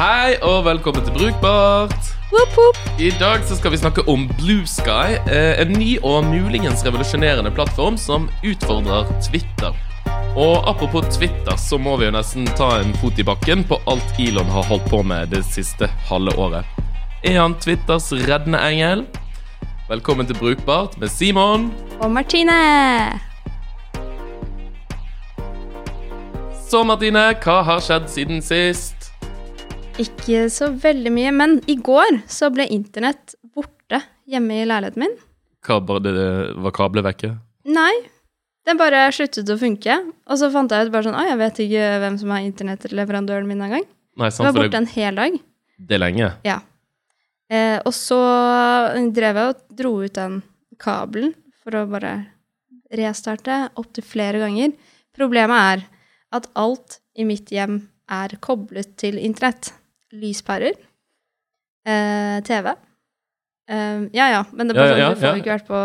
Hei og velkommen til Brukbart. Woop, woop. I dag så skal vi snakke om Blue Sky, eh, en ny og muligens revolusjonerende plattform som utfordrer Twitter. Og apropos Twitter, så må vi jo nesten ta en fot i bakken på alt Elon har holdt på med det siste halve året. Er han Twitters reddende engel? Velkommen til Brukbart med Simon. Og Martine. Så, Martine, hva har skjedd siden sist? Ikke så veldig mye, men i går så ble internett borte hjemme i leiligheten min. Bare det, var kablet vekke? Nei, den bare sluttet å funke. Og så fant jeg ut bare sånn Å, jeg vet ikke hvem som er internettleverandøren min engang. Den var borte det, en hel dag. det er lenge. Ja. Eh, og så drev jeg og dro ut den kabelen for å bare restarte opptil flere ganger. Problemet er at alt i mitt hjem er koblet til internett. Lyspærer. Eh, TV. Eh, ja ja, men det er bare Ja, sånn, ja, du får jo ikke vært på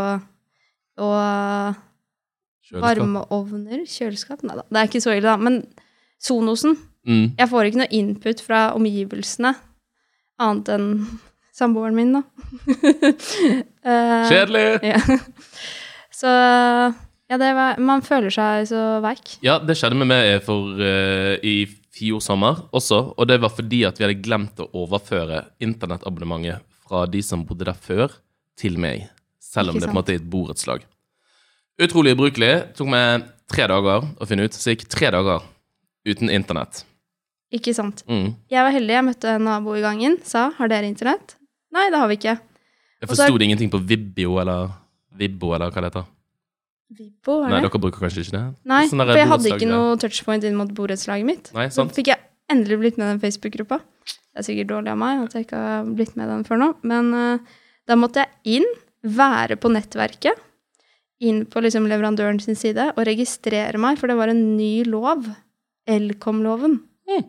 Og varmeovner, kjøleskap Nei da, det er ikke så ille, da. Men Sonosen Mm. jeg får ikke noe input fra omgivelsene, annet enn samboeren min, da. Eh, Kjedelig! Ja. Så ja, det var Man føler seg så veik. Ja, det skjedde med meg for, uh, i fjor sommer også, og det var fordi at vi hadde glemt å overføre internettabonnementet fra de som bodde der før, til meg. Selv om det på en måte er et borettslag. Utrolig ubrukelig. Tok meg tre dager å finne ut. Så gikk tre dager uten internett. Ikke sant. Mm. Jeg var heldig, jeg møtte en nabo i gangen, sa 'har dere internett'? Nei, det har vi ikke. Jeg forsto ingenting på Vibbo eller Vibbo eller hva det heter. Vibbo, det? Nei, dere bruker kanskje ikke det? Nei, Sånn for jeg hadde ikke noe touchpoint inn mot borettslaget mitt. Nei, sant. Så fikk jeg endelig blitt med den Facebook-gruppa. Det er sikkert dårlig av meg at jeg ikke har blitt med den før nå, men uh, da måtte jeg inn, være på nettverket, inn på liksom leverandøren sin side og registrere meg, for det var en ny lov. Elkom-loven. Mm.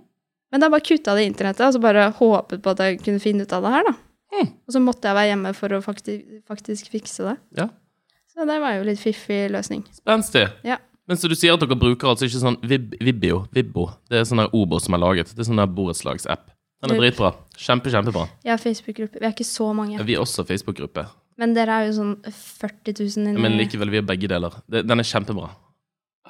Men da bare kutta det internettet, og så bare håpet på at jeg kunne finne ut av det her, da. Mm. Og så måtte jeg være hjemme for å faktisk, faktisk fikse det. Ja. Så det var jo litt fiffig løsning. Spenstig. Ja. Men så du sier at dere bruker altså ikke sånn Vib Vibio, Vibbo. Det er sånn der Obo som er laget. Det er sånn der borettslagsapp. Den er dritbra. Kjempe, kjempebra. Ja, Facebook-gruppe. Vi er ikke så mange. Vi er også Facebook-gruppe. Men dere er jo sånn 40 000 inni Men likevel, vi er begge deler. Den er kjempebra.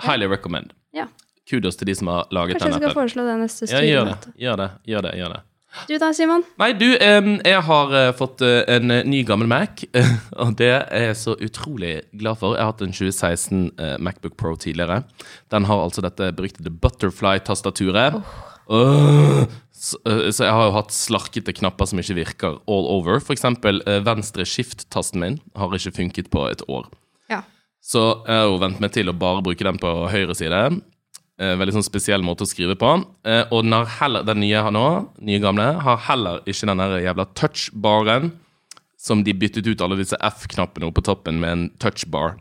Highly recommend. Ja. Kudos til de som har laget Kanskje jeg skal foreslå det neste Ja, gjør det. Gjør det. Gjør det. Gjør det. Du da, Simon? Nei, du, jeg har eh, fått eh, en eh, ny gammel Mac, og det er jeg så utrolig glad for. Jeg har hatt en 2016 eh, Macbook Pro tidligere. Den har altså dette beryktede Butterfly-tastaturet. Oh. så, jeg har jo hatt slarkete knapper som ikke virker all over. For eksempel venstre skift-tasten min har ikke funket på et år. Ja. Så jeg har jo vent meg til å bare bruke den på høyre side. Eh, veldig sånn spesiell måte å skrive på. Eh, og den, har heller, den nye her nå, nye gamle, har heller ikke den der jævla touchbaren som de byttet ut alle disse F-knappene oppe på toppen med en touchbar.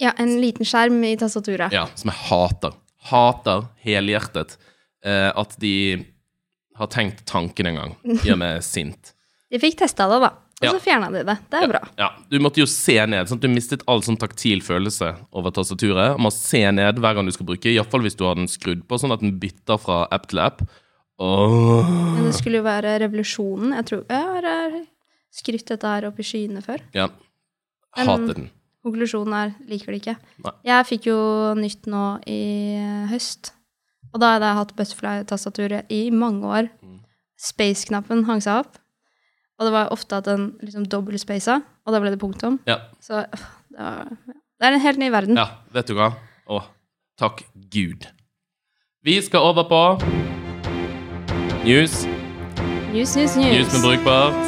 ja, en liten skjerm i tastaturet. Ja, som jeg hater. Hater helhjertet eh, at de har tenkt tanken en gang. Gjør meg sint. De fikk testa det, da. Og Ja. så fjerna de det. Det er bra. Ja, Du måtte jo se ned. sånn at Du mistet all sånn taktil følelse over tastaturet. Du må se ned hver gang du skal bruke, iallfall hvis du har den skrudd på, sånn at den bytter fra app til app. Åh. Men det skulle jo være revolusjonen. Jeg tror jeg har eh, skrytt dette her opp i skyene før. Ja. Hater den. Konklusjonen er liker det ikke. Nei. Jeg fikk jo nytt nå i høst. Og da hadde jeg hatt Butterfly-tastaturet i mange år. Mm. Space-knappen hang seg opp. Og det var ofte at den liksom dobbeltspaca, og da ble det punktum. Ja. Så øh, det, var, det er en helt ny verden. ja, vet du hva? Å, takk Gud. Vi skal over på news. News, news, news. News med brukbart.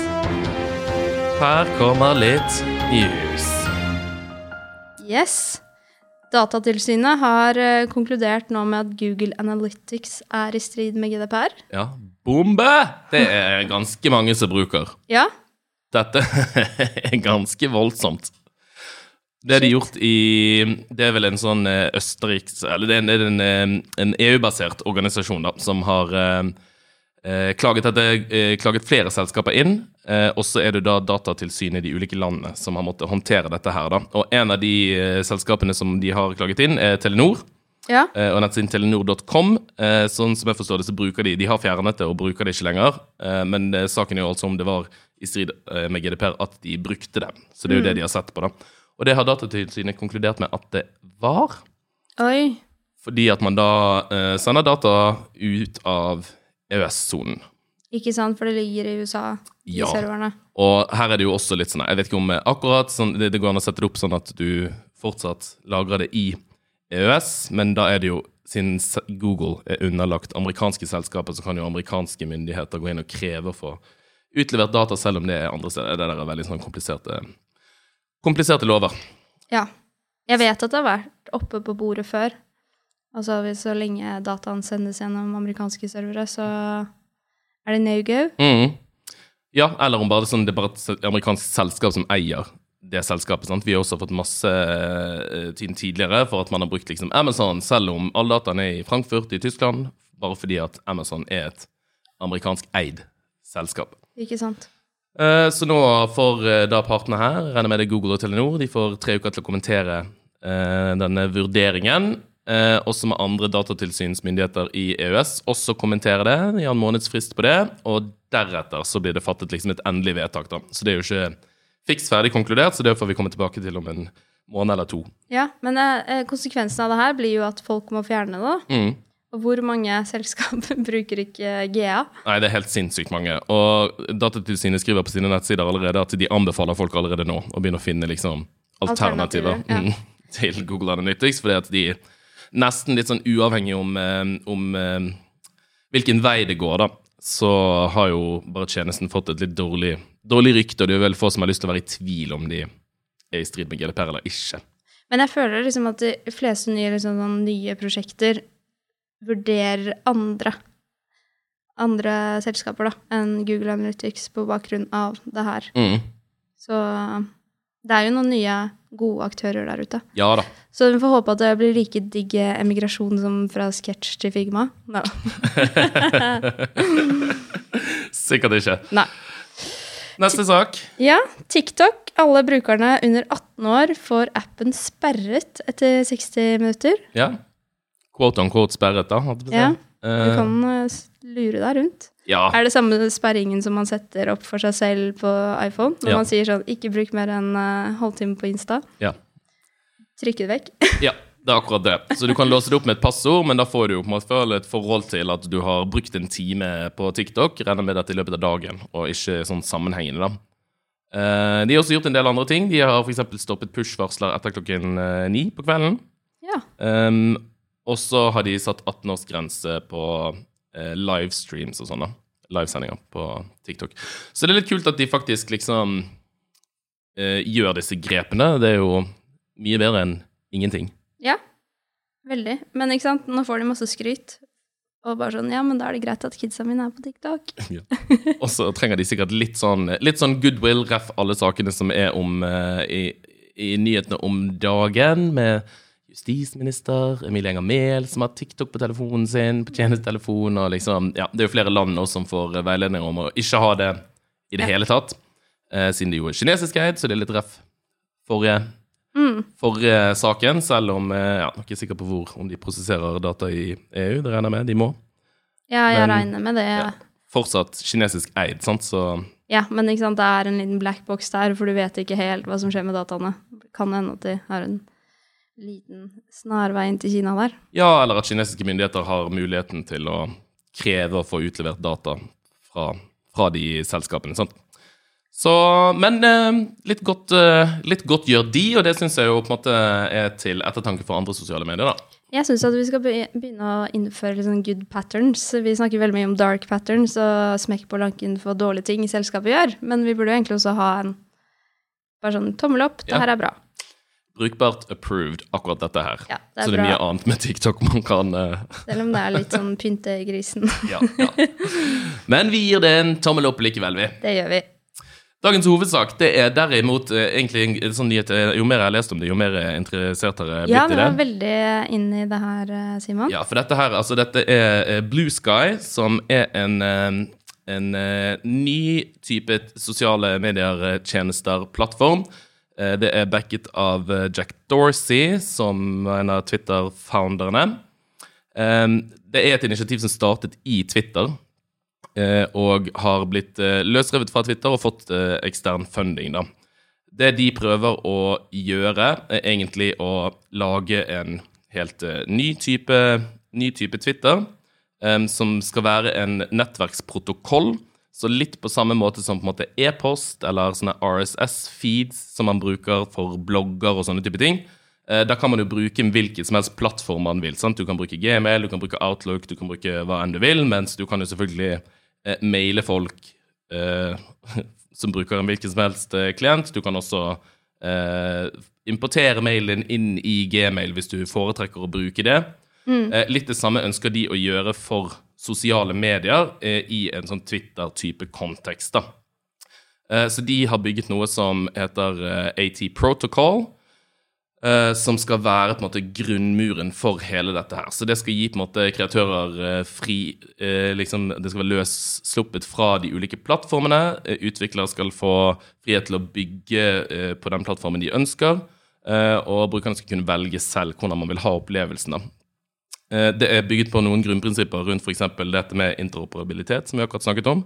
Her kommer litt news. Yes. Datatilsynet har uh, konkludert nå med at Google Analytics er i strid med GDPR. Ja, bombe! Det er ganske mange som bruker. Ja, Dette er ganske voldsomt. Det er de gjort i Det er vel en sånn eh, Østerriks Eller det er en, en, eh, en EU-basert organisasjon da, som har eh, eh, klaget, etter, eh, klaget flere selskaper inn. Eh, og så er det da Datatilsynet i de ulike landene som har måttet håndtere dette her. da. Og en av de eh, selskapene som de har klaget inn, er Telenor. Ja. eh, og nettsiden telenor.com. Eh, sånn som jeg forstår det, så bruker de De har fjernet det og bruker det ikke lenger. Eh, men saken er jo altså om det var i strid med GDPR at de brukte det. Så det er jo det de har sett på, da. Og det har Datatilsynet konkludert med at det var. Oi. Fordi at man da sender data ut av EØS-sonen. Ikke sant, for det ligger i USA, ja. Ja. serverne. Og her er det jo også litt sånn Jeg vet ikke om akkurat sånn, det, det går an å sette det opp sånn at du fortsatt lagrer det i EØS, men da er det jo siden Google er underlagt amerikanske selskaper, så kan jo amerikanske myndigheter gå inn og kreve å få utlevert data, selv om det er andre steder. Det der er veldig sånn kompliserte, kompliserte lover. Ja. Jeg vet at det har vært oppe på bordet før. Altså så lenge dataen sendes gjennom amerikanske servere, så er det no go. Mm. Ja, eller om bare det, sånn, det er bare et amerikansk selskap som eier det selskapet. sant? Vi har også fått masse eh, tiden tidligere for at man har brukt liksom Amazon, selv om alle dataen er i Frankfurt i Tyskland, bare fordi at Amazon er et amerikansk eid selskap. Ikke sant? Eh, Så nå får eh, da partene her, regner med det Google og Telenor, de får tre uker til å kommentere eh, denne vurderingen. Eh, også med andre datatilsynsmyndigheter i EØS også kommentere det. vi har en måneds frist på det, og deretter så blir det fattet liksom et endelig vedtak. da. Så det er jo ikke fiks ferdig konkludert, så det får vi komme tilbake til om en måned eller to. Ja, men eh, konsekvensen av det her blir jo at folk må fjerne det. Mm. Og hvor mange selskaper bruker ikke GA? Nei, det er helt sinnssykt mange. Og Datatilsynet skriver på sine nettsider allerede at de anbefaler folk allerede nå å begynne å finne liksom alternativer Alternativer, ja. mm, til Google Analytics, fordi at de nesten litt sånn uavhengig om, eh, om eh, hvilken vei det går, da, så har jo bare tjenesten fått et litt dårlig, dårlig rykte, og det er vel få som har lyst til å være i tvil om de er i strid med GDPR eller ikke. Men jeg føler liksom at de fleste nye, liksom, sånn nye prosjekter vurderer andre andre selskaper da, enn Google Analytics på bakgrunn av det her. Mm. Så det er jo noen nye gode aktører der ute. Ja da. Så vi får håpe at det blir like digg emigrasjon som fra Sketch til Figma. No. Sikkert ikke. Nei. Neste sak. Ja, TikTok. Alle brukerne under 18 år får appen sperret etter 60 minutter. Ja. Quote on quote sperret, da. Ja, Du Eh, kan eh, lure deg rundt. Ja. Er det samme sperringen som man setter opp for seg selv på iPhone? Når Ja. man sier sånn 'ikke bruk mer enn uh, halvtime på Insta'. ja. Trykke det vekk. Ja, det er akkurat det. Så du kan låse det opp med et passord, men da får du jo på en måte et forhold til at du har brukt en time på TikTok, regner med dette i løpet av dagen, og ikke sånn sammenhengende, da. Uh, de har også gjort en del andre ting. De har f.eks. stoppet push-varsler etter klokken eh, ni på kvelden. Ja. Um, og så har de satt 18-årsgrense på livestreams og sånn, da. Livesendinger på TikTok. Så det er litt kult at de faktisk liksom eh, gjør disse grepene. Det er jo mye bedre enn ingenting. Ja, veldig. Men ikke sant, nå får de masse skryt. Og bare sånn, ja, men da er det greit at kidsa mine er på TikTok. Og så trenger de sikkert litt sånn, litt sånn goodwill, ref alle sakene som er om, eh, i, i nyhetene om dagen, med justisminister Emilie Enger Mehl, som har TikTok på telefonen sin, på tjenestetelefonen, og liksom Ja, det er jo flere land også som får eh, veiledning om å ikke ha det i det Ja. hele tatt. Eh, siden det jo er kinesisk eid, så det er litt ref forrige, Mm. forrige saken, selv om eh, ja, jeg er ikke sikker på hvor, om de prosesserer data i EU, det regner jeg med, de må. Ja, jeg Men- regner med det. Ja. Fortsatt kinesisk eid, sant, så Ja, men sant, det er en liten black box der, for du vet ikke helt hva som skjer med dataene. Kan hende at de har en liten snarvei inn til Kina der. Ja, eller at kinesiske myndigheter har muligheten til å kreve å få utlevert data fra, fra de selskapene. sant? Så, men eh, litt, godt, eh, litt godt gjør de, og det syns jeg jo på en måte er til ettertanke for andre sosiale medier. da. Jeg syns at vi skal begynne å innføre litt sånn good patterns. Vi snakker veldig mye om dark patterns og smekk på lanken for dårlige ting selskapet gjør, men vi burde jo egentlig også ha en bare sånn tommel opp, det her er bra. Brukbart approved, akkurat dette her. Ja, det er Så det er mye annet med TikTok man kan uh... Selv om det er litt sånn pyntegrisen. ja, ja. Men vi gir det en tommel opp likevel, vi. Det gjør vi. Dagens hovedsak det er derimot uh, egentlig en, sånn nyhet eh, Jo mer jeg har lest om det, jo mer interessert har jeg blitt Ja, i du vi er veldig inn i det her, Simon. Ja, for dette her, altså dette er Blue Sky, som er en, uh, en ny type sosiale medier-tjenester-plattform. Eh, det er backet av eh, Jack Dorsey, som er en av Twitter-founderne. Eh, det er et initiativ som startet i Twitter, eh, og har blitt løsrevet fra Twitter og fått ekstern funding. da. Det de prøver å gjøre, er egentlig å lage en helt ny, type, ny type Twitter, eh, som skal være en nettverksprotokoll. Så litt på samme måte som på en måte e-post eller sånne RSS-feeds som man bruker for blogger og sånne type ting. Eh, Da kan man jo bruke hvilken som helst plattform man vil. sant? Du kan bruke Gmail, du kan bruke Outlook, du kan bruke hva enn du vil, mens du kan jo selvfølgelig eh, maile folk eh, som bruker en hvilken som helst eh, klient. Du kan også eh, importere mailen inn i Gmail hvis du foretrekker å bruke det. Eh, litt det samme ønsker de å gjøre for sosiale medier eh, i en sånn Twitter-type kontekst. da. Eh, så de har bygget noe som heter eh, AT Protocol, som skal være på en måte grunnmuren for hele dette her. Så det skal gi på en måte kreatører fri liksom, Det skal være løssluppet fra de ulike plattformene. Utviklere skal få frihet til å bygge på den plattformen de ønsker. og brukerne skal kunne velge selv hvordan man vil ha opplevelsen. da. Eh, Det er bygget på noen grunnprinsipper rundt f.eks. dette med interoperabilitet, som vi akkurat snakket om.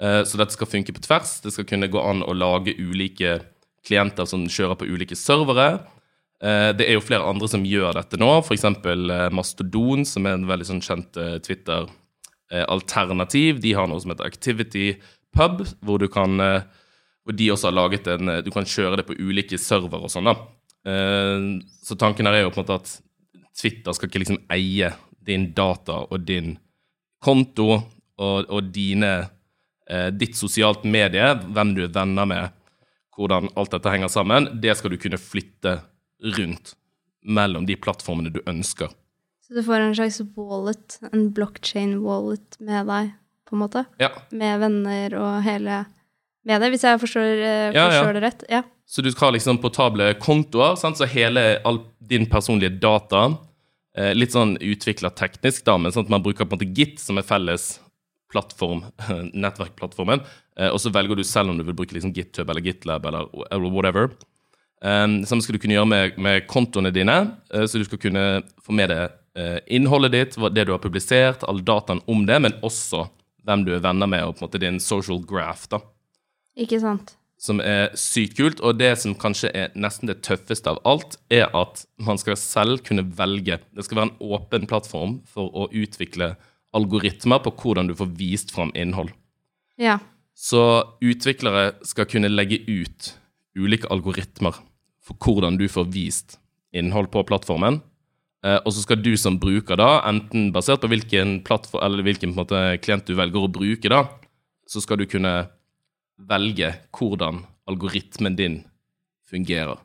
Eh, Så dette skal funke på tvers. Det skal kunne gå an å lage ulike klienter som kjører på ulike servere. Eh, Det er jo flere andre som gjør dette nå, f.eks. Mastodon, som er en veldig sånn kjent Twitter-alternativ. De har noe som heter Activity Pub, hvor du kan hvor de også har laget en Du kan kjøre det på ulike servere og sånn, da. Så tanken her er jo på en måte at Twitter skal ikke liksom eie din data og din konto og, og dine eh, ditt sosialt medie, hvem du er venner med, hvordan alt dette henger sammen, det skal du kunne flytte rundt mellom de plattformene du ønsker. Så du får en slags wallet, en blockchain-wallet med deg, på en måte? Ja, Med venner og hele med det, hvis jeg forstår, uh, Ja, forstår det rett? Ja. Så du skal ha liksom portable kontoer, sant? så hele all din personlige data eh, Litt sånn utvikla teknisk, da, men sånn at man bruker på en måte Git som er felles plattform, nettverkplattformen, eh, og så velger du selv om du vil bruke liksom GitHub eller GitLab eller, eller whatever. Um, samme skal du kunne gjøre med, med kontoene dine, eh, så du skal kunne få med deg eh, innholdet ditt, det du har publisert, all dataen om det, men også hvem du er venner med, og på en måte din social graph. da Ikke sant? som er sykt kult. Og det som kanskje er nesten det tøffeste av alt, er at man skal selv kunne velge. Det skal være en åpen plattform for å utvikle algoritmer på hvordan du får vist fram innhold. Ja. Så utviklere skal kunne legge ut ulike algoritmer for hvordan du får vist innhold på plattformen. Eh, og så skal du som bruker, da, enten basert på hvilken, plattform, eller hvilken måte, klient du velger å bruke, da, så skal du kunne velge hvordan algoritmen din fungerer.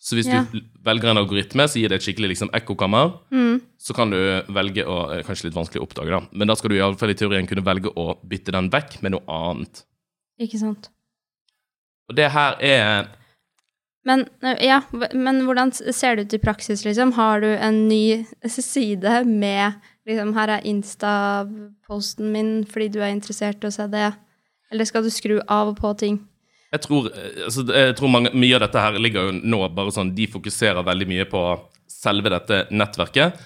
Så hvis Ja. du velger en algoritme, så gir det et skikkelig liksom, ekkokammer. Mm. Så kan du velge å eh, Kanskje litt vanskelig å oppdage, da. Men da skal du i alle fall i teorien kunne velge å bytte den vekk med noe annet. Ikke sant? Og det her er Men, eh, ja, men hvordan ser det ut i praksis, liksom? Har du en ny side med liksom, Her er Insta-posten min fordi du er interessert i å se det. Eller skal du skru av og på ting? Jeg tror, eh, altså, jeg tror mange, mye av dette her ligger jo nå bare sånn De fokuserer veldig mye på selve dette nettverket.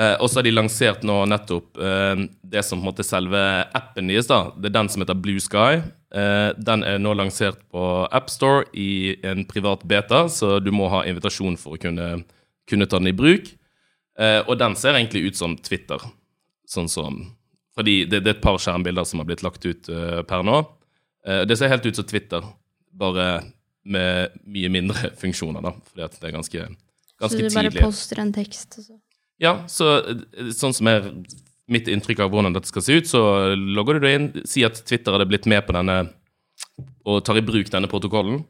Eh, og så har de lansert nå nettopp eh, det som på en måte selve appen deres. da, Det er den som heter Blue Sky. Eh, den er nå lansert på AppStore i en privat beta, så du må ha invitasjon for å kunne, kunne ta den i bruk. Eh, og den ser egentlig ut som Twitter. Sånn som Fordi det, det er et par skjermbilder som har blitt lagt ut uh, per nå. Uh, det ser helt ut som Twitter, bare med mye mindre funksjoner, da. Fordi at det er ganske, Så du bare tidlig. poster en tekst, og så Ja, så eh, sånn som er mitt inntrykk av hvordan dette skal se ut, så logger du deg inn, si at Twitter hadde blitt med på denne og tar i bruk denne protokollen.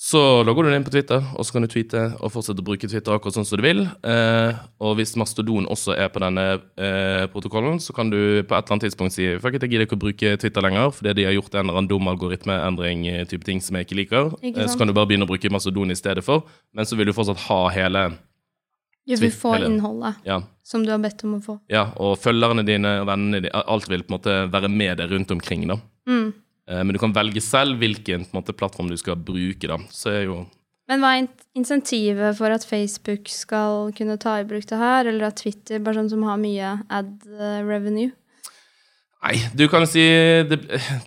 Så logger du deg inn på Twitter, og så kan du tweete og fortsette å bruke Twitter akkurat sånn som du vil. Eh, og hvis Mastodon også er på denne eh, protokollen, så kan du på et eller annet tidspunkt si Fuck it, jeg gidder ikke å bruke Twitter lenger, fordi de har gjort en eller annen dum algoritmeendring, eh, type ting som jeg ikke liker. Ikke Eh, så kan du bare begynne å bruke Mastodon i stedet for, men så vil du fortsatt ha hele Du vil hele, innholdet Ja, som du har bedt om å få. ja, og følgerne dine og vennene dine, alt vil på en måte være med deg rundt omkring, da. Mm. Eh, men du kan velge selv hvilken måte, plattform du skal bruke. da. Så er jo Men hva er insentivet for at Facebook skal kunne ta i bruk det her, eller at Twitter, bare sånn som har mye ad eh, revenue? Nei, du kan si det,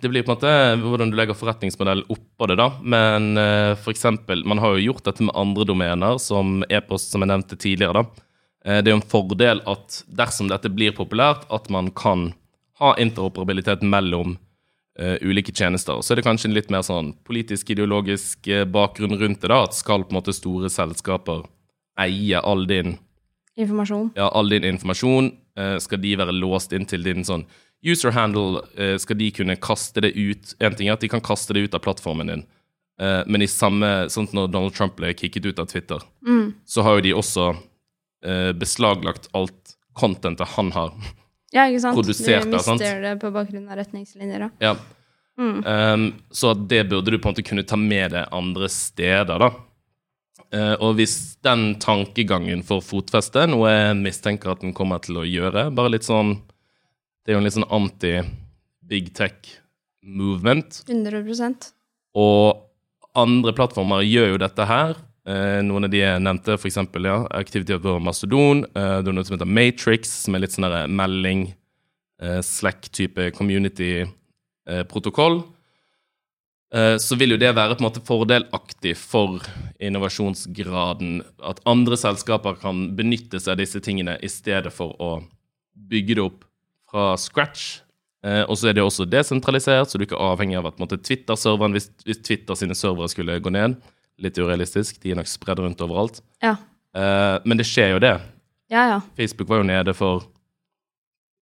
det blir på en måte hvordan du legger forretningsmodell oppå det, da. Men eh, for eksempel, man har jo gjort dette med andre domener, som e-post, som jeg nevnte tidligere, da. Eh, det er jo en fordel at dersom dette blir populært, at man kan ha interoperabilitet mellom eh, ulike tjenester. Så er det kanskje en litt mer sånn politisk-ideologisk eh, bakgrunn rundt det, da. At skal på en måte store selskaper eie all din Informasjon. ja, all din informasjon, Uh, skal de være låst inn til din sånn user handle, Uh, skal de kunne kaste det ut En ting er at de kan kaste det ut av plattformen din, men i samme sånn når Donald Trump ble kicket ut av Twitter, så har jo de også beslaglagt alt contentet han har. Ja, ikke sant? Produsert, du sant? mister det på bakgrunn av retningslinjer, da. Ja. Um, så det burde du på en måte kunne ta med deg andre steder, da. Uh, og hvis den tankegangen får fotfeste, noe jeg mistenker at den kommer til å gjøre Bare litt sånn Det er jo en litt sånn anti-big tech-movement. 100% Og andre plattformer gjør jo dette her. Eh, noen av de jeg nevnte, f.eks. Ja, aktivitet på Mastodon. Eh, det er noe som heter Matrix, som er litt sånn der melding, eh, Slack-type community-protokoll. Eh, så vil jo det være på en måte fordelaktig for innovasjonsgraden. At andre selskaper kan benytte seg av disse tingene i stedet for å bygge det opp fra scratch. Eh, og så er det også desentralisert, så du er ikke avhengig av at Twitter-serveren hvis, hvis Twitter sine servere skulle gå ned Litt urealistisk, de er nok spredd rundt overalt. Ja. Eh, men det skjer jo det. Ja, ja. Facebook var jo nede for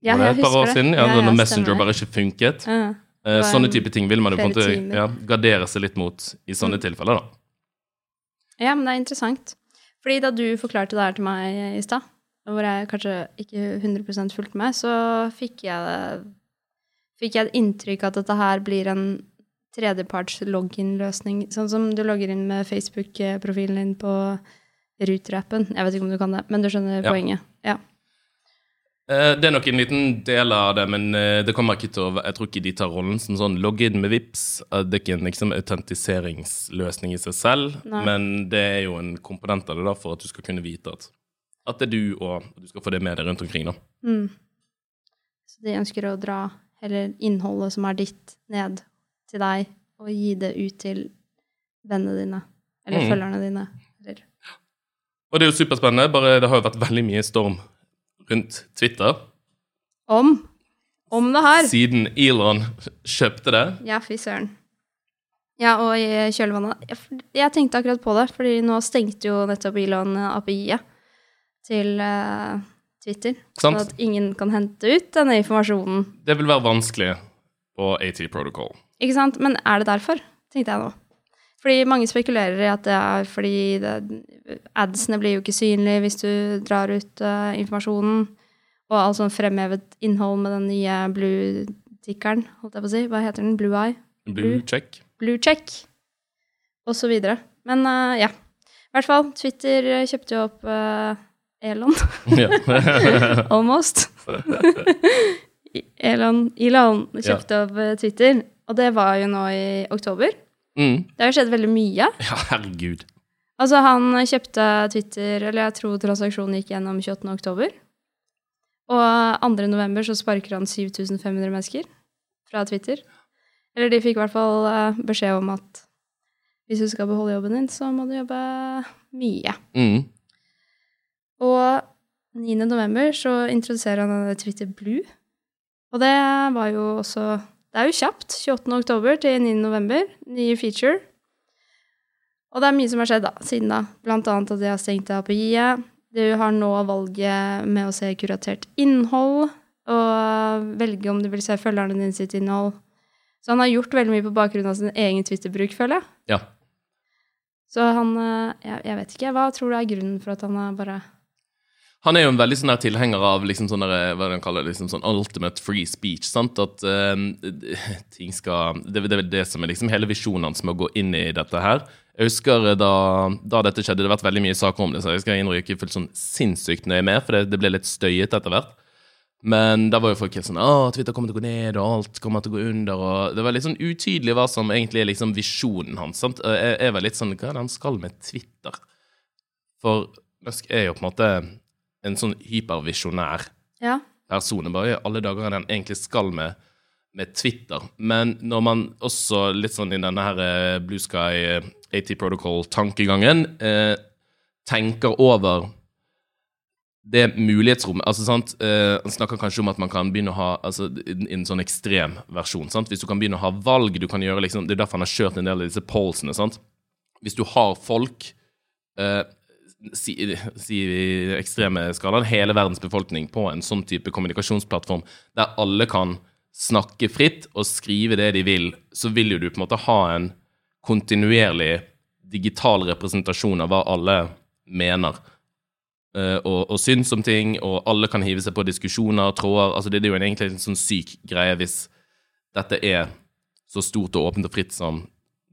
ja var det et par år det. siden, ja, Ja, når Messenger stemmer. bare ikke funket. Ja. Eh, sånne type ting vil man jo på en måte gardere seg litt mot i sånne Mm. tilfeller, da. Ja, men det er interessant. Fordi da du forklarte det her til meg i stad, hvor jeg kanskje ikke 100 fulgte med, så fikk jeg, fikk jeg et inntrykk at dette her blir en tredjeparts login-løsning. Sånn som du logger inn med Facebook-profilen din på Ruter-appen. Jeg vet ikke om du kan det, men du skjønner Ja. poenget. Ja. Eh, det er nok en liten del av det, men eh, det kommer ikke til å Jeg tror ikke de tar rollen som sånn logg inn med VIPs. Eh, Det er ikke en liksom, autentiseringsløsning i seg selv, Nei. men det er jo en komponent av det da, for at du skal kunne vite at, at det er du, og du skal få det med deg rundt omkring. da. Mm. Så de ønsker å dra heller innholdet som er ditt, ned til deg, og gi det ut til vennene dine. Eller Mm. følgerne dine. Eller Og det er jo superspennende, bare det har jo vært veldig mye storm rundt Twitter Om. Om det her. siden Elon kjøpte det. Ja, fy søren. Ja, og i kjølvannet jeg, jeg tenkte akkurat på det, fordi nå stengte jo nettopp Elon API-et til uh, Twitter. Sånn at ingen kan hente ut denne informasjonen. Det vil være vanskelig på AT Protocol. Ikke sant? Men er det derfor? Tenkte jeg nå. Fordi mange spekulerer i at det er fordi det, adsene blir jo ikke synlige hvis du drar ut uh, informasjonen. Og all sånn fremhevet innhold med den nye blue-tikkeren, holdt jeg på å si. Hva heter den? Blue Eye? Blue check. Blue check, og så videre. Men uh, ja. I hvert fall, Twitter kjøpte jo opp uh, Elon. Almost. Elon, Elon kjøpte opp eh, Twitter, og det var jo nå i oktober. mm. Det har jo skjedd veldig mye. ja, herregud. Altså, han kjøpte Twitter, eller jeg tror transaksjonen gikk gjennom 28. oktober. Og 2. november så sparker han 7500 mennesker fra Twitter. Eller de fikk i hvert fall eh, beskjed om at hvis du skal beholde jobben din, så må du jobbe mye. Mm. Og 9. november så introduserer han Twitter Blue. Og det var jo også Det er jo kjapt. 28. oktober til 9. november. Ny feature. Og det er mye som har skjedd da, siden da. Blant annet at de har stengt API-et. Du har nå valget med å se kuratert innhold, og velge om du vil se følgerne dine sitt innhold. Så han har gjort veldig mye på bakgrunn av sin egen Twitter-bruk, føler jeg. Ja. Så han eh, jeg, jeg vet ikke. Hva tror du er grunnen for at han har bare Han er jo en veldig sånn tilhenger av liksom sånn der, hva han kaller liksom sånn ultimate free speech. sant? At uh, ting skal Det det er det som er liksom hele visjonen hans med å gå inn i dette her. Jeg husker da, da dette skjedde, det har vært veldig mye saker om det, så jeg skal innrømme ikke fullt sånn sinnssykt nøye med, for det, det ble litt støyet etter hvert. Men da var jo folk helt sånn Å, Twitter kommer til å gå ned, og alt kommer til å gå under. Og det var litt sånn utydelig hva som egentlig er liksom visjonen hans. sant? Jeg, jeg var litt sånn Hva er det han skal med Twitter? For Musk er jo på en måte en sånn hypervisjonær Ja. person. Bare i alle dager er han egentlig skal med, med Twitter. Men når man også litt sånn i denne her eh, Blue Sky eh, AT Protocol-tankegangen eh, tenker over det mulighetsrommet altså sant, eh, Han snakker kanskje om at man kan begynne å ha altså, i en sånn ekstrem versjon. sant, Hvis du kan begynne å ha valg du kan gjøre liksom, Det er derfor han har kjørt en del av disse pollsene. sant, Hvis du har folk eh, si, si ekstreme skalaen, hele verdens befolkning på en sånn type kommunikasjonsplattform der alle kan snakke fritt og skrive det de vil, så vil jo du på en måte ha en kontinuerlig digital representasjon av hva alle mener eh, og, og syns om ting, og alle kan hive seg på diskusjoner, og tråder altså Det, det er jo en, egentlig en sånn syk greie hvis dette er så stort og åpent og fritt som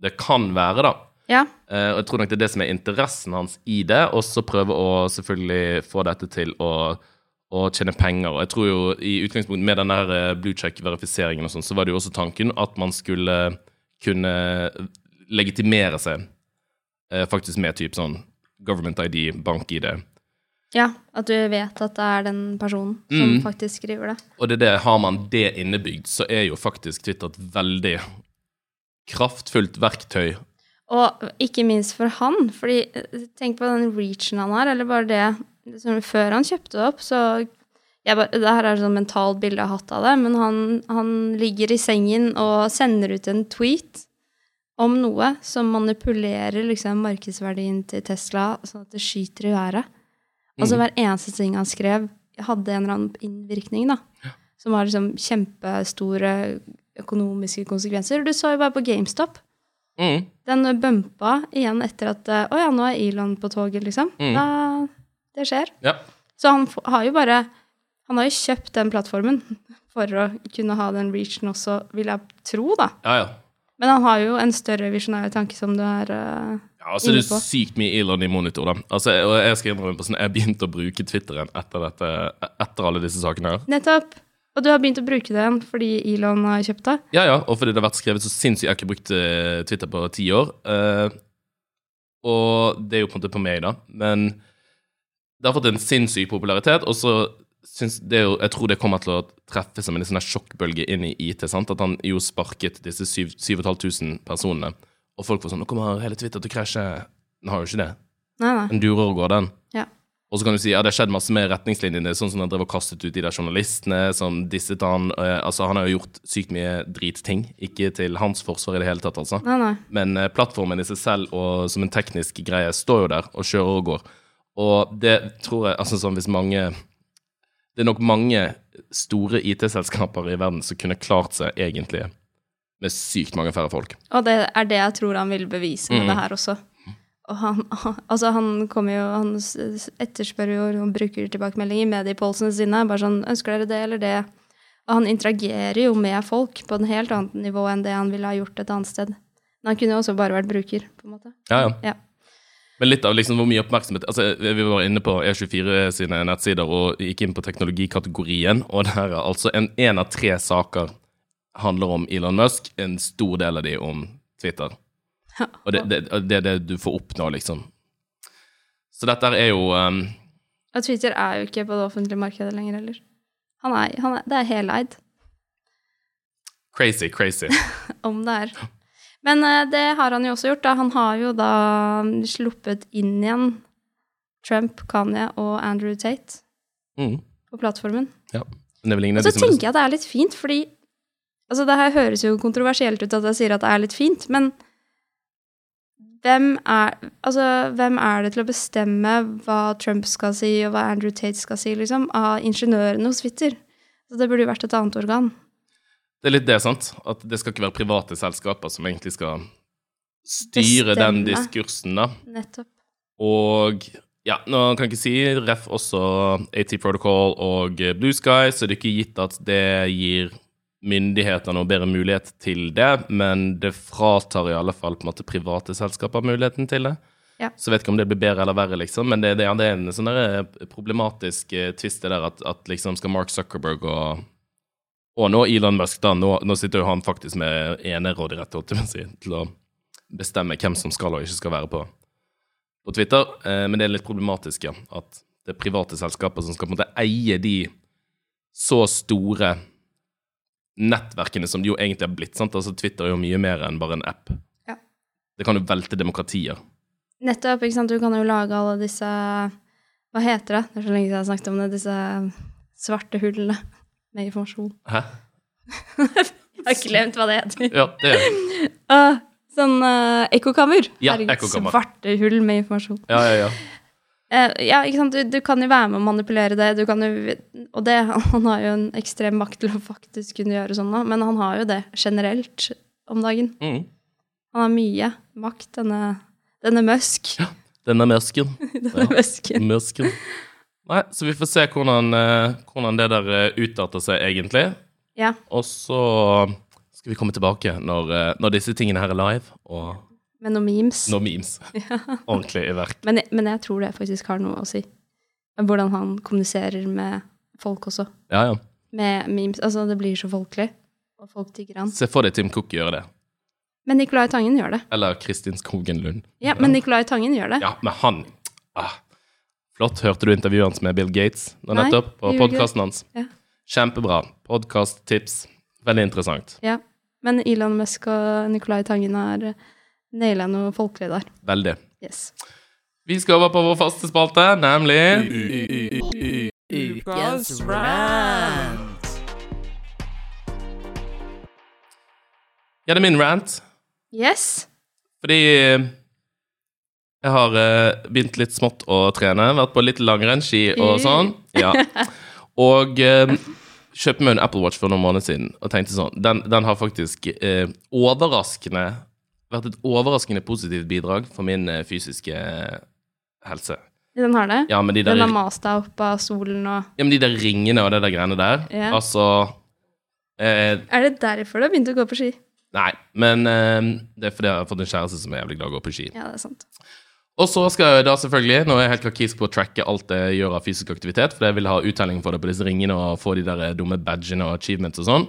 det kan være, da. Ja. Eh, og jeg tror nok det er det som er interessen hans i det, og så prøve å selvfølgelig få dette til å, å tjene penger. Og jeg tror jo i utgangspunktet med den der eh, blue check-verifiseringen og sånn, så var det jo også tanken at man skulle kunne legitimere seg eh, faktisk med typ sånn government ID, bank-ID. ja. At du vet at det er den personen som Mm. faktisk skriver det. Og det er det, har man det innebygd, så er jo faktisk Twitter et veldig kraftfullt verktøy. Og ikke minst for han, fordi eh, tenk på den reachen han har, eller bare det liksom, Før han kjøpte det opp, så bare, Det her er sånn mentalt bilde jeg har hatt av det, men han, han ligger i sengen og sender ut en tweet om noe som manipulerer liksom, markedsverdien til Tesla sånn at det skyter i været. Altså Mm. hver eneste ting han skrev, hadde en eller annen innvirkning, da. Som har liksom kjempestore økonomiske konsekvenser. Du så jo bare på GameStop. Mm. Den bumpa igjen etter at eh, Å ja, nå er Elon på toget, liksom. Mm. Da, det skjer. Ja. Så han har jo bare Han har jo kjøpt den plattformen for å kunne ha den reachen også, vil jeg tro, da. Ja, ja. Men han har jo en større visjonær tanke, som du er uh, Ja, altså det er sykt mye Elon i monitor, da. Altså, og jeg skal innrømme på sånn, jeg begynte å bruke Twitteren etter, dette, etter alle disse sakene her. Nettopp. Og du har begynt å bruke den fordi Elon har kjøpt det? Ja, ja, og fordi det har vært skrevet så sinnssykt Jeg har ikke brukt eh, Twitter på ti år. Uh, og det er jo på en måte på meg, da. Men det har fått en sinnssyk popularitet, og så syns det jo Jeg tror det kommer til å treffe som en sånn sjokkbølge inn i IT. sant? At han jo sparket disse 7500 personene. Og folk var sånn Nå kommer hele Twitter til å krasje. Den har jo ikke det. Nei, nei. Den durer og går, den. Og så kan du si ja, det har skjedd masse med retningslinjene, sånn som han drev og kastet ut de der journalistene som disset han. Eh, altså, han har jo gjort sykt mye dritting. Ikke til hans forsvar i det hele tatt, altså. Nei, nei. Men eh, plattformen i seg selv og som en teknisk greie står jo der og kjører og går. Og det tror jeg altså sånn hvis mange Det er nok mange store IT-selskaper i verden som kunne klart seg egentlig med sykt mange færre folk. Og det er det jeg tror han vil bevise med Mm. det her også. Og han, altså han kommer jo Han etterspør jo og bruker tilbakemeldinger i mediepolsene sine. Bare sånn 'Ønsker dere det eller det?' Og han interagerer jo med folk på en helt annet nivå enn det han ville ha gjort et annet sted. Men han kunne jo også bare vært bruker, på en måte. Ja, ja. Ja. Men litt av liksom hvor mye oppmerksomhet altså Vi var inne på E24 sine nettsider og gikk inn på teknologikategorien, og der er altså en, en av tre saker handler om Elon Musk, en stor del av de om Twitter. Og det, det, det er det du får oppnå, liksom. Så dette er jo um, Og Twitter er jo ikke på det offentlige markedet lenger heller. Han er, han er, det er heleid, crazy, crazy. om det er. Men uh, det har han jo også gjort. Da. Han har jo da sluppet inn igjen Trump, Kanye og Andrew Tate Mm, på plattformen. ja. Men det er Og så tenker jeg at det er litt fint, fordi Altså, det her høres jo kontroversielt ut at jeg sier at det er litt fint, men hvem er, altså, hvem er det til å bestemme hva Trump skal si, og hva Andrew Tate skal si, liksom, av ingeniørene hos Twitter? Så det burde jo vært et annet organ. Det er litt det, sant? At det skal ikke være private selskaper som egentlig skal styre den diskursen, da. Nettopp. Og ja, nå kan jeg ikke si ref også AT Protocol og Blue Sky, så det er ikke gitt at det gir myndighetene noe bedre mulighet til det, men det fratar i alle fall på en måte private selskaper muligheten til det. Ja. Så vet ikke om det blir bedre eller verre, liksom. Men det, det, det er en sånn eh, problematisk eh, twist det der at, at liksom skal Mark Zuckerberg og og nå Elon Musk, da. Nå, nå sitter jo han faktisk med jeg på å si, til å bestemme hvem som skal og ikke skal være på, på Twitter. Eh, men det er litt problematisk, ja. At det er private selskaper som skal på en måte eie de så store nettverkene som det jo egentlig har blitt. sant? Altså Twitter er jo mye mer enn bare en app. Ja. Det kan jo velte demokratier. Nettopp, ikke sant. Du kan jo lage alle disse Hva heter det? Det er så lenge siden jeg har snakket om det. Disse svarte hullene med informasjon. Hæ? Jeg har glemt hva det heter. Ja, det er Uh, sånn uh, ekkokammer. Ja, Herregud. Svarte hull med informasjon. Ja, ja, ja. Eh, ja, ikke sant. Du, du kan jo være med å manipulere det. Du kan jo, og det, han har jo en ekstrem makt til å faktisk kunne gjøre sånn, da, men han har jo det generelt om dagen. Mm. Han har mye makt, denne, denne Musk. Denne møsken. denne Musken. Møsken. Nei, så vi får se hvordan, eh, hvordan det der eh, utarter seg egentlig. Ja. Og så skal vi komme tilbake når, når disse tingene her er live, og Med noen memes. Noen memes ordentlig i verk. Men, men jeg tror det faktisk har noe å si. Hvordan han kommuniserer med folk også. Ja, ja. Med memes. Altså, det blir så folkelig. Og folk digger han. Se for deg Tim Cook gjøre det. Men Nicolai Tangen gjør det. Eller Kristin Skogen Lund. Ja, men Nicolai Tangen gjør det. Ja, men han ah, Flott. Hørte du intervjuet hans med Bill Gates nå nettopp? På podkasten hans? Ja. Kjempebra. Podkast-tips. Veldig interessant. Ja. Men Elon Musk og Nicolai Tangen har naila noe folkelig der. Veldig. Yes. Vi skal over på vår faste spalte, nemlig Ukas rant. Ja, det er min rant. Yes. Fordi jeg har eh, begynt litt smått å trene. Vært på litt langrennsski og sånn. Ja. Og eh, kjøpte meg en Apple Watch for noen måneder siden og tenkte sånn Den, den har faktisk eh, overraskende vært et overraskende positivt bidrag for min eh, fysiske eh, helse. Den har det? Ja, men de der, Den har mast deg opp av solen og ja, men de der ringene og det der greiene der Ja. Altså eh, Er det derfor du har begynt å gå på ski? Nei, men eh, det er fordi jeg har fått en kjæreste som er jævlig glad i å gå på ski. Ja, det er sant. Og så skal jeg da selvfølgelig, nå er jeg helt kakisk på å tracke alt jeg gjør av fysisk aktivitet, for jeg vil ha uttelling for det på disse ringene og få de der dumme badgene og achievements og sånn.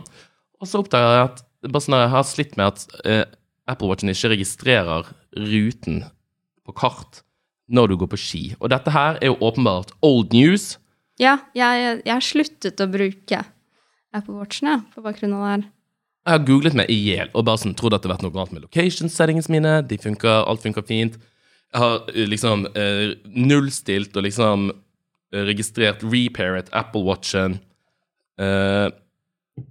Og så oppdager jeg at bare sånn at jeg har slitt med at eh, Apple Watchen ikke registrerer ruten på kart når du går på ski. Og dette her er jo åpenbart old news. Ja, jeg, jeg har sluttet å bruke Apple Watchen, jeg, på bakgrunn av det her. Jeg har googlet meg i hjel og bare sånn, trodd at det har vært noe galt med location settings mine. De funker, alt funker fint. Jeg har eh, liksom eh, nullstilt og liksom eh, registrert repairet Apple Watchen. Eh,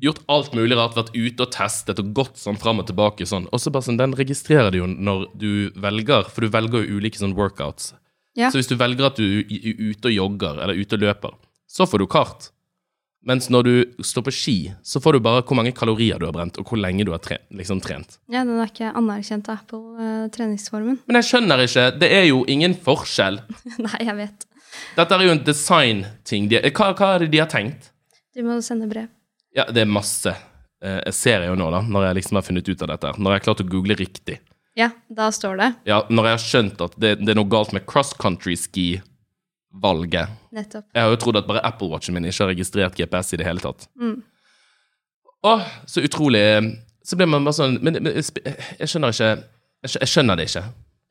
gjort alt mulig rart, vært ute og testet og gått sånn fram og tilbake sånn. Og så bare sånn, den registrerer det jo når du velger, for du velger jo ulike sånn workouts. Ja. Så hvis du velger at du er ute og jogger eller ute og løper, så får du kart. Mens når du står på ski, så får du bare hvor mange kalorier du har brent, og hvor lenge du har tre Liksom trent. Ja, den er ikke anerkjent av Apple, uh, treningsformen. Men jeg skjønner ikke. Det er jo ingen forskjell. Nei, jeg vet. Dette er jo en design-ting. Hva, hva er det de har tenkt? De må sende brev. Ja, det er masse. Eh, Jeg ser jo nå, da, når jeg liksom har funnet ut av dette. Når jeg har klart å google riktig. Ja, da står det. Ja, Når jeg har skjønt at det, det er noe galt med cross country ski-valget. Nettopp. Jeg har jo trodd at bare Apple Watchen min ikke har registrert GPS i det hele tatt. Mm. Åh, så utrolig Så blir man bare sånn Men, men jeg skjønner ikke jeg Jeg skjønner det ikke.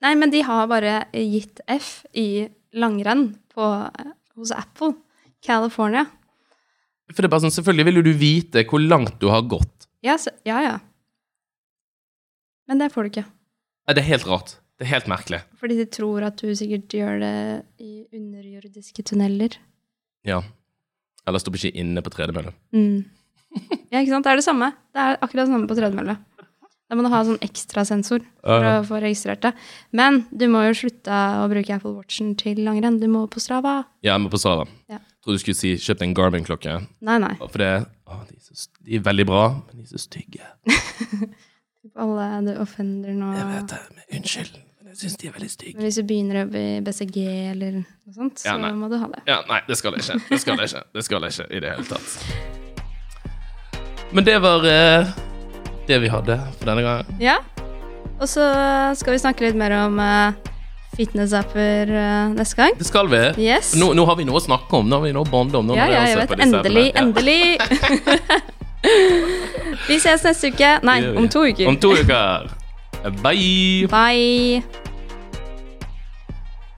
Nei, men de har bare gitt F i langrenn på, hos Apple. California. For det er bare sånn, Selvfølgelig vil jo du vite hvor langt du har gått. Ja, så, ja, ja. Men det får du ikke. Nei, Det er helt rart. Det er helt merkelig. Fordi de tror at du sikkert gjør det i underjordiske tunneler. Ja. Eller stopper ikke inne på tredemølle. Mm. Ja, ikke sant? Det er det samme. Det er akkurat det samme på tredemølle. Da må du ha sånn ekstrasensor for å få registrert det. Men du må jo slutte å bruke Apple Watchen til langrenn. Du må på Strava. Ja, jeg må på Strava. Ja. Tror du skulle si 'kjøpt en Garmin-klokke'. Nei, nei. For det å, de, er så, de er veldig bra, men de er så stygge. Alle du offender nå. Jeg vet det, men unnskyld. Men jeg syns de er veldig stygge. Men hvis du begynner å bli BCG eller noe sånt, så Ja, må du ha det. Ja, nei, det skal jeg ikke. Det skal jeg ikke. Det skal jeg ikke i det hele tatt. Men det var eh, det vi hadde for denne gangen. Ja. Og så skal vi snakke litt mer om eh, fitness-apper uh, neste gang. Det skal vi. Yes. Nå, nå har vi noe å snakke om. Nå har vi noe å bonde om. Nå Ja, ja, jeg vet. Endelig, appene. endelig. Vi ses neste uke. Nei, om to uker. Om to uker. Bye! Bye.